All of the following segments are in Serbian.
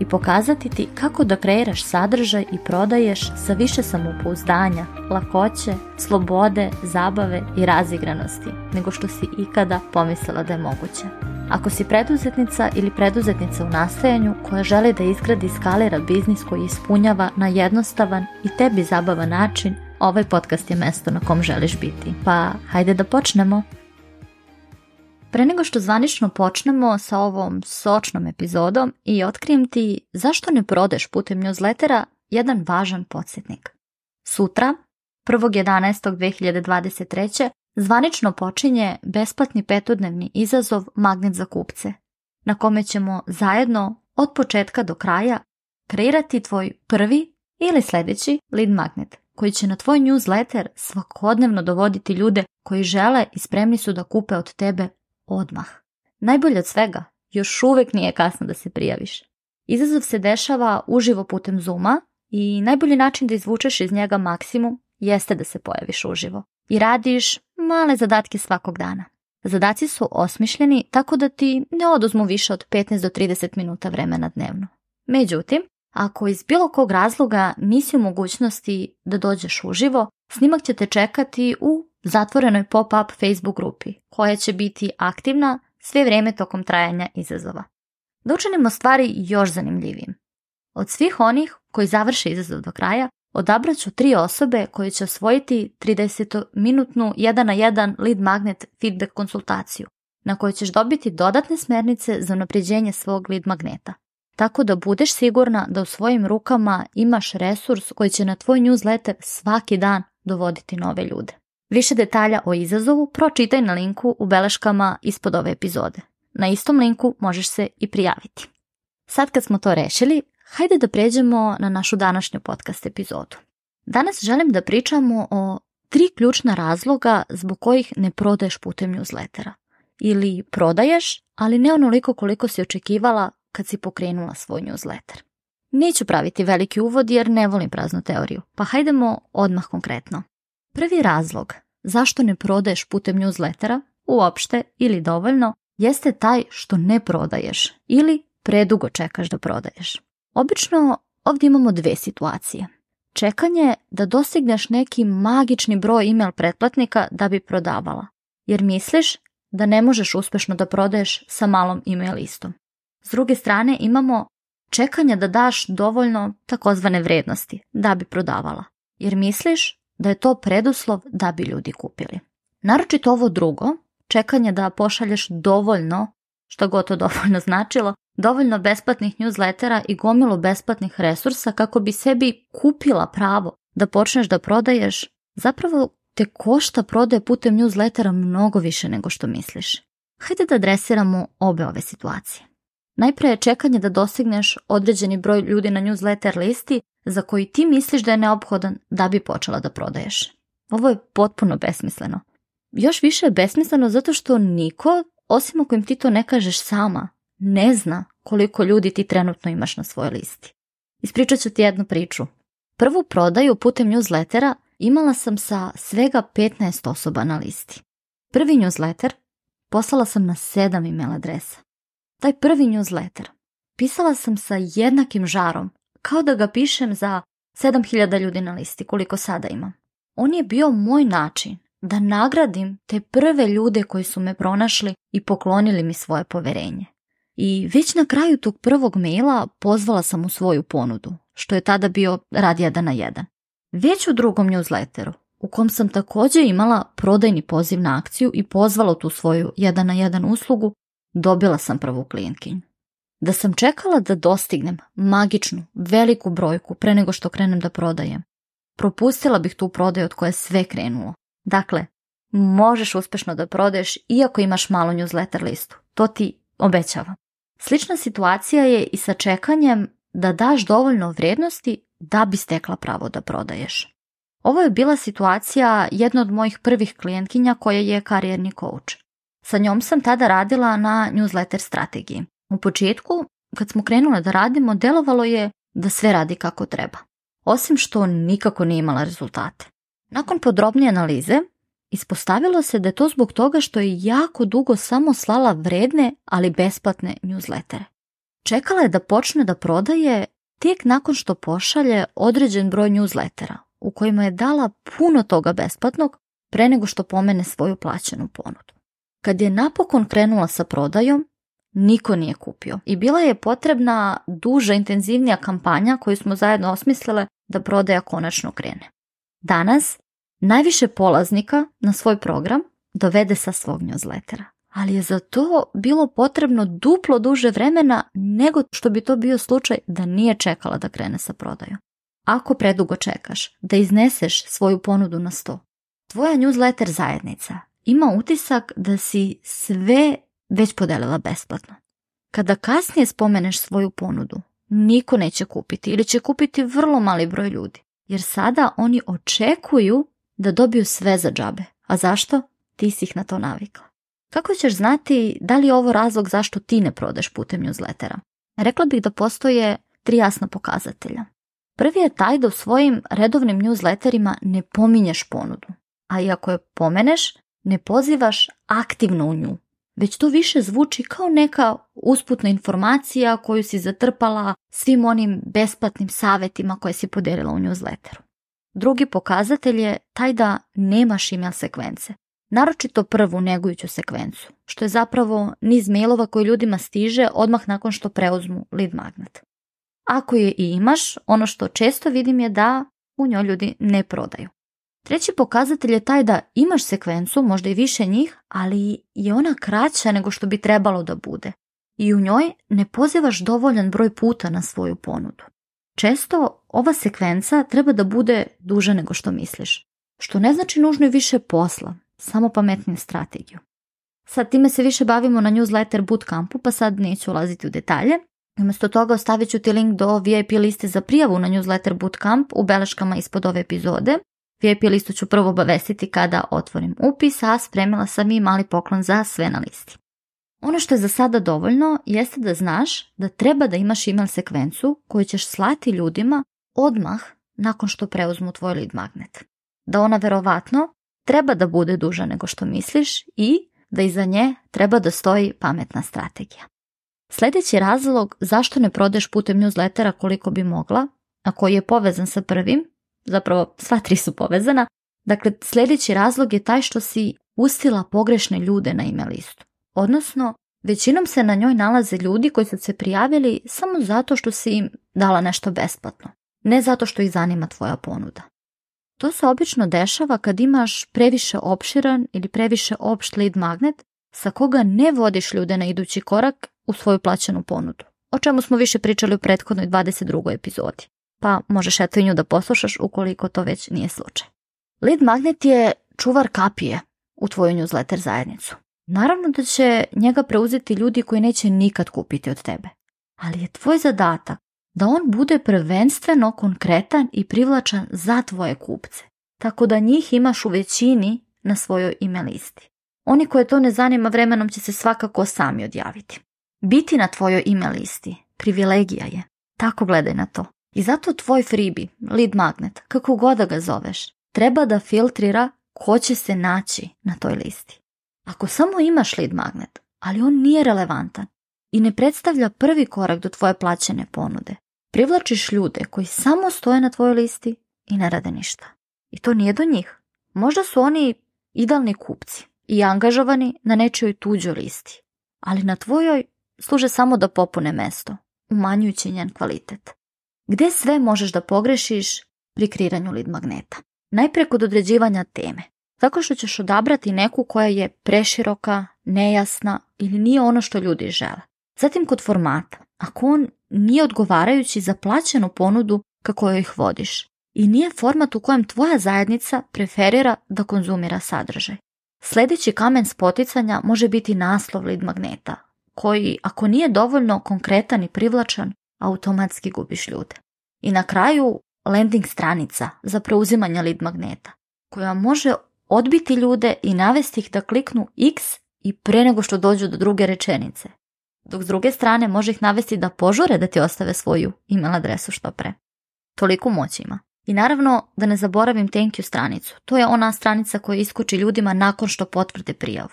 i pokazati ti kako da kreiraš sadržaj i prodaješ sa više samopouzdanja, lakoće, slobode, zabave i razigranosti nego što si ikada pomislila da je moguće. Ako si preduzetnica ili preduzetnica u nastajanju koja želi da izgradi i biznis koji ispunjava na jednostavan i tebi zabavan način, ovaj podcast je mesto na kom želiš biti. Pa hajde da počnemo! Pre nego što zvanično počnemo sa ovom sočnom epizodom i otkrijem ti zašto ne prodeš putem newslettera jedan važan podsjetnik. Sutra, 1.11.2023. zvanično počinje besplatni petodnevni izazov Magnet za kupce, na kome ćemo zajedno od početka do kraja kreirati tvoj prvi ili sljedeći lead magnet koji će na tvoj newsletter svakodnevno dovoditi ljude koji žele i spremni su da kupe od tebe odmah. Najbolje od svega, još uvijek nije kasno da se prijaviš. Izazov se dešava uživo putem Zooma i najbolji način da izvučeš iz njega maksimum jeste da se pojaviš uživo. I radiš male zadatke svakog dana. Zadaci su osmišljeni tako da ti ne oduzmu više od 15 do 30 minuta vremena dnevno. Međutim, ako iz bilo kog razloga nisi u mogućnosti da dođeš uživo, snimak će te čekati u zatvorenoj pop-up Facebook grupi, koja će biti aktivna sve vrijeme tokom trajanja izazova. Da učinimo stvari još zanimljivijim. Od svih onih koji završe izazov do kraja, odabrat ću tri osobe koje će osvojiti 30-minutnu 1 na 1 lead magnet feedback konsultaciju, na kojoj ćeš dobiti dodatne smernice za unapređenje svog lead magneta. Tako da budeš sigurna da u svojim rukama imaš resurs koji će na tvoj newsletter svaki dan dovoditi nove ljude. Više detalja o izazovu pročitaj na linku u beleškama ispod ove epizode. Na istom linku možeš se i prijaviti. Sad kad smo to rešili, hajde da pređemo na našu današnju podcast epizodu. Danas želim da pričamo o tri ključna razloga zbog kojih ne prodaješ putem newslettera. Ili prodaješ, ali ne onoliko koliko si očekivala kad si pokrenula svoj newsletter. Neću praviti veliki uvod jer ne volim praznu teoriju, pa hajdemo odmah konkretno. Prvi razlog zašto ne prodaješ putem newslettera uopšte ili dovoljno jeste taj što ne prodaješ ili predugo čekaš da prodaješ. Obično ovdje imamo dve situacije. Čekanje da dostigneš neki magični broj email pretplatnika da bi prodavala, jer misliš da ne možeš uspješno da prodaješ sa malom email listom. S druge strane imamo čekanje da daš dovoljno takozvane vrednosti da bi prodavala, jer misliš da je to preduslov da bi ljudi kupili. Naročito ovo drugo, čekanje da pošalješ dovoljno, što gotovo to dovoljno značilo, dovoljno besplatnih newslettera i gomilu besplatnih resursa kako bi sebi kupila pravo da počneš da prodaješ, zapravo te košta prodaje putem newslettera mnogo više nego što misliš. Hajde da adresiramo obe ove situacije. Najprije je čekanje da dosegneš određeni broj ljudi na newsletter listi za koji ti misliš da je neophodan da bi počela da prodaješ. Ovo je potpuno besmisleno. Još više je besmisleno zato što niko, osim ako im ti to ne kažeš sama, ne zna koliko ljudi ti trenutno imaš na svojoj listi. Ispričat ću ti jednu priču. Prvu prodaju putem newslettera imala sam sa svega 15 osoba na listi. Prvi newsletter poslala sam na sedam email adresa. Taj prvi newsletter pisala sam sa jednakim žarom kao da ga pišem za 7000 ljudi na listi, koliko sada imam. On je bio moj način da nagradim te prve ljude koji su me pronašli i poklonili mi svoje poverenje. I već na kraju tog prvog maila pozvala sam u svoju ponudu, što je tada bio rad 1 na 1. Već u drugom newsletteru, u kom sam također imala prodajni poziv na akciju i pozvala tu svoju 1 na 1 uslugu, dobila sam prvu klijentkinju da sam čekala da dostignem magičnu, veliku brojku pre nego što krenem da prodajem. Propustila bih tu prodaju od koje sve krenulo. Dakle, možeš uspešno da prodeš iako imaš malu newsletter listu. To ti obećavam. Slična situacija je i sa čekanjem da daš dovoljno vrijednosti da bi stekla pravo da prodaješ. Ovo je bila situacija jedna od mojih prvih klijentkinja koja je karijerni coach. Sa njom sam tada radila na newsletter strategiji. U početku, kad smo krenule da radimo, delovalo je da sve radi kako treba. Osim što nikako nije imala rezultate. Nakon podrobnije analize, ispostavilo se da je to zbog toga što je jako dugo samo slala vredne, ali besplatne newslettere. Čekala je da počne da prodaje tijek nakon što pošalje određen broj newslettera, u kojima je dala puno toga besplatnog pre nego što pomene svoju plaćenu ponudu. Kad je napokon krenula sa prodajom, niko nije kupio. I bila je potrebna duža, intenzivnija kampanja koju smo zajedno osmislile da prodaja konačno krene. Danas najviše polaznika na svoj program dovede sa svog newslettera. Ali je za to bilo potrebno duplo duže vremena nego što bi to bio slučaj da nije čekala da krene sa prodajom. Ako predugo čekaš da izneseš svoju ponudu na sto, tvoja newsletter zajednica ima utisak da si sve već podelila besplatno. Kada kasnije spomeneš svoju ponudu, niko neće kupiti ili će kupiti vrlo mali broj ljudi, jer sada oni očekuju da dobiju sve za džabe. A zašto? Ti si ih na to navikla. Kako ćeš znati da li je ovo razlog zašto ti ne prodaš putem newslettera? Rekla bih da postoje tri jasna pokazatelja. Prvi je taj da u svojim redovnim newsletterima ne pominješ ponudu, a i ako je pomeneš, ne pozivaš aktivno u nju već to više zvuči kao neka usputna informacija koju si zatrpala svim onim besplatnim savjetima koje si podelila u newsletteru. Drugi pokazatelj je taj da nemaš email sekvence, naročito prvu negujuću sekvencu, što je zapravo niz mailova koji ljudima stiže odmah nakon što preuzmu lead magnet. Ako je i imaš, ono što često vidim je da u njoj ljudi ne prodaju. Treći pokazatelj je taj da imaš sekvencu, možda i više njih, ali je ona kraća nego što bi trebalo da bude. I u njoj ne pozivaš dovoljan broj puta na svoju ponudu. Često ova sekvenca treba da bude duža nego što misliš. Što ne znači nužno i više posla, samo pametniju strategiju. Sad time se više bavimo na newsletter bootcampu, pa sad neću ulaziti u detalje. Umjesto toga ostavit ću ti link do VIP liste za prijavu na newsletter bootcamp u beleškama ispod ove epizode, VIP listu ću prvo obavestiti kada otvorim upis, a spremila sam i mali poklon za sve na listi. Ono što je za sada dovoljno jeste da znaš da treba da imaš email sekvencu koju ćeš slati ljudima odmah nakon što preuzmu tvoj lead magnet. Da ona verovatno treba da bude duža nego što misliš i da iza nje treba da stoji pametna strategija. Sljedeći razlog zašto ne prodeš putem newslettera koliko bi mogla, a koji je povezan sa prvim, zapravo sva tri su povezana. Dakle, sljedeći razlog je taj što si ustila pogrešne ljude na ime listu. Odnosno, većinom se na njoj nalaze ljudi koji su se prijavili samo zato što si im dala nešto besplatno, ne zato što ih zanima tvoja ponuda. To se obično dešava kad imaš previše opširan ili previše opšt lead magnet sa koga ne vodiš ljude na idući korak u svoju plaćenu ponudu, o čemu smo više pričali u prethodnoj 22. epizodi pa možeš eto i nju da poslušaš ukoliko to već nije slučaj. Lead magnet je čuvar kapije u tvoju newsletter zajednicu. Naravno da će njega preuzeti ljudi koji neće nikad kupiti od tebe. Ali je tvoj zadatak da on bude prvenstveno konkretan i privlačan za tvoje kupce, tako da njih imaš u većini na svojoj ime listi. Oni koje to ne zanima vremenom će se svakako sami odjaviti. Biti na tvojoj ime listi privilegija je. Tako gledaj na to. I zato tvoj fribi, lead magnet, kako god da ga zoveš, treba da filtrira ko će se naći na toj listi. Ako samo imaš lead magnet, ali on nije relevantan i ne predstavlja prvi korak do tvoje plaćene ponude, privlačiš ljude koji samo stoje na tvojoj listi i ne rade ništa. I to nije do njih. Možda su oni idealni kupci i angažovani na nečoj tuđoj listi, ali na tvojoj služe samo da popune mesto, umanjujući njen kvalitet. Gdje sve možeš da pogrešiš pri kreiranju lead magneta? Najprije kod određivanja teme. Tako što ćeš odabrati neku koja je preširoka, nejasna ili nije ono što ljudi žele. Zatim kod formata. Ako on nije odgovarajući za plaćenu ponudu kako joj ih vodiš i nije format u kojem tvoja zajednica preferira da konzumira sadržaj. Sljedeći kamen spoticanja može biti naslov lead magneta, koji ako nije dovoljno konkretan i privlačan, automatski gubiš ljude. I na kraju landing stranica za preuzimanje lead magneta koja može odbiti ljude i navesti ih da kliknu x i pre nego što dođu do druge rečenice. Dok s druge strane može ih navesti da požure da ti ostave svoju email adresu što pre. Toliko moć ima. I naravno da ne zaboravim thank you stranicu. To je ona stranica koja iskoči ljudima nakon što potvrde prijavu.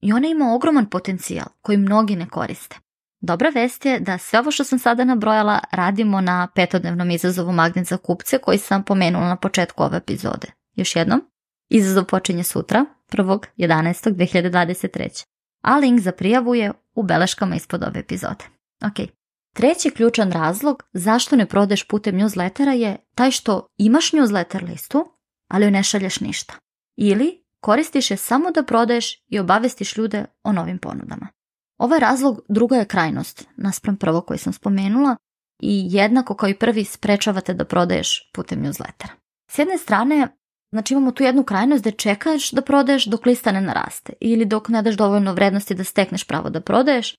I ona ima ogroman potencijal koji mnogi ne koriste. Dobra vest je da sve ovo što sam sada nabrojala radimo na petodnevnom izazovu magnet za kupce koji sam pomenula na početku ove epizode. Još jednom, izazov počinje sutra, 1.11.2023, a link za prijavu je u beleškama ispod ove epizode. Ok. Treći ključan razlog zašto ne prodeš putem newslettera je taj što imaš newsletter listu, ali ne šalješ ništa. Ili koristiš je samo da prodaješ i obavestiš ljude o novim ponudama. Ovaj razlog druga je krajnost, naspram prvo koji sam spomenula, i jednako kao i prvi sprečavate da prodaješ putem newslettera. S jedne strane, znači imamo tu jednu krajnost da čekaš da prodaješ dok lista ne naraste ili dok ne daš dovoljno vrednosti da stekneš pravo da prodaješ,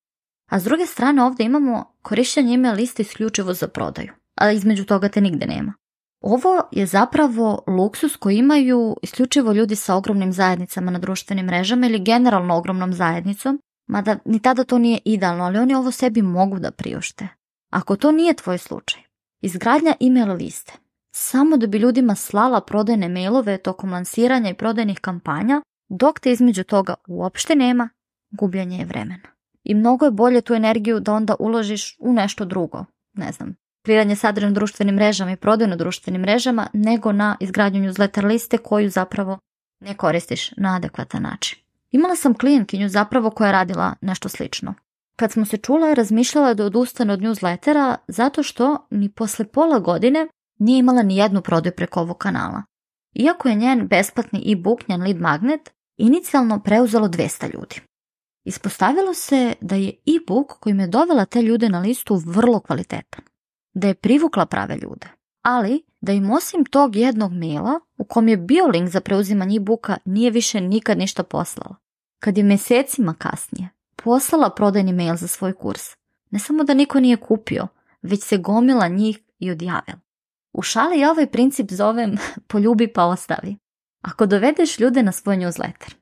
a s druge strane ovdje imamo korištenje ime liste isključivo za prodaju, a između toga te nigde nema. Ovo je zapravo luksus koji imaju isključivo ljudi sa ogromnim zajednicama na društvenim mrežama ili generalno ogromnom zajednicom, Mada ni tada to nije idealno, ali oni ovo sebi mogu da priušte. Ako to nije tvoj slučaj, izgradnja email liste. Samo da bi ljudima slala prodajne mailove tokom lansiranja i prodajnih kampanja, dok te između toga uopšte nema, gubljanje je vremena. I mnogo je bolje tu energiju da onda uložiš u nešto drugo, ne znam, kreiranje sadržaja na društvenim mrežama i prodajno društvenim mrežama, nego na izgradnju newsletter liste koju zapravo ne koristiš na adekvatan način. Imala sam klijentkinju zapravo koja je radila nešto slično. Kad smo se čula, razmišljala je da odustane od newslettera zato što ni posle pola godine nije imala ni jednu prodaju preko ovog kanala. Iako je njen besplatni e-book, njen lead magnet, inicijalno preuzelo 200 ljudi. Ispostavilo se da je e-book kojim je dovela te ljude na listu vrlo kvalitetan. Da je privukla prave ljude ali da im osim tog jednog maila u kom je bio link za preuzimanje e-booka nije više nikad ništa poslala. Kad je mjesecima kasnije poslala prodajni mail za svoj kurs, ne samo da niko nije kupio, već se gomila njih i odjavila. U šali ja ovaj princip zovem poljubi pa ostavi. Ako dovedeš ljude na svoj newsletter,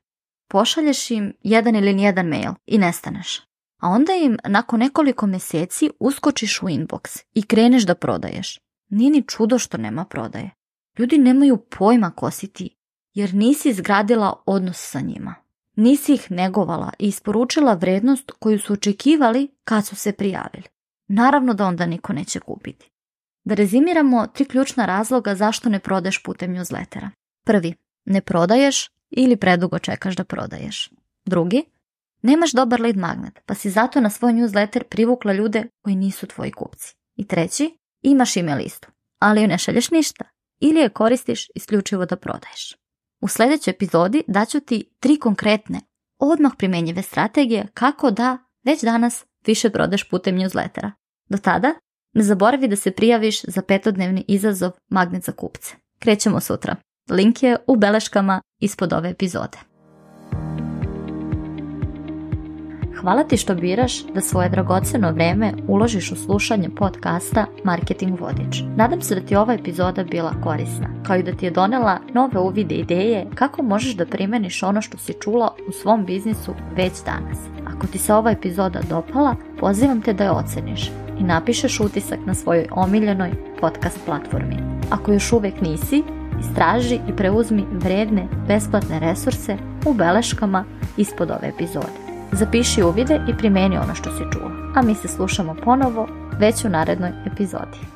pošalješ im jedan ili nijedan mail i nestaneš. A onda im nakon nekoliko mjeseci uskočiš u inbox i kreneš da prodaješ. Nije ni čudo što nema prodaje. Ljudi nemaju pojma ko si ti, jer nisi izgradila odnos sa njima. Nisi ih negovala i isporučila vrednost koju su očekivali kad su se prijavili. Naravno da onda niko neće kupiti. Da rezimiramo tri ključna razloga zašto ne prodaješ putem newslettera. Prvi, ne prodaješ ili predugo čekaš da prodaješ. Drugi, nemaš dobar lead magnet, pa si zato na svoj newsletter privukla ljude koji nisu tvoji kupci. I treći, Imaš ime listu, ali joj ne šalješ ništa ili je koristiš isključivo da prodaješ. U sljedećoj epizodi daću ti tri konkretne, odmah primjenjive strategije kako da već danas više prodaš putem newslettera. Do tada, ne zaboravi da se prijaviš za petodnevni izazov Magnet za kupce. Krećemo sutra. Link je u beleškama ispod ove epizode. Hvala ti što biraš da svoje dragoceno vreme uložiš u slušanje podcasta Marketing Vodič. Nadam se da ti ova epizoda bila korisna, kao i da ti je donela nove uvide ideje kako možeš da primeniš ono što si čula u svom biznisu već danas. Ako ti se ova epizoda dopala, pozivam te da je oceniš i napišeš utisak na svojoj omiljenoj podcast platformi. Ako još uvek nisi, istraži i preuzmi vredne, besplatne resurse u beleškama ispod ove epizode. Zapiši uvide i primeni ono što si čuo. A mi se slušamo ponovo već u narednoj epizodi.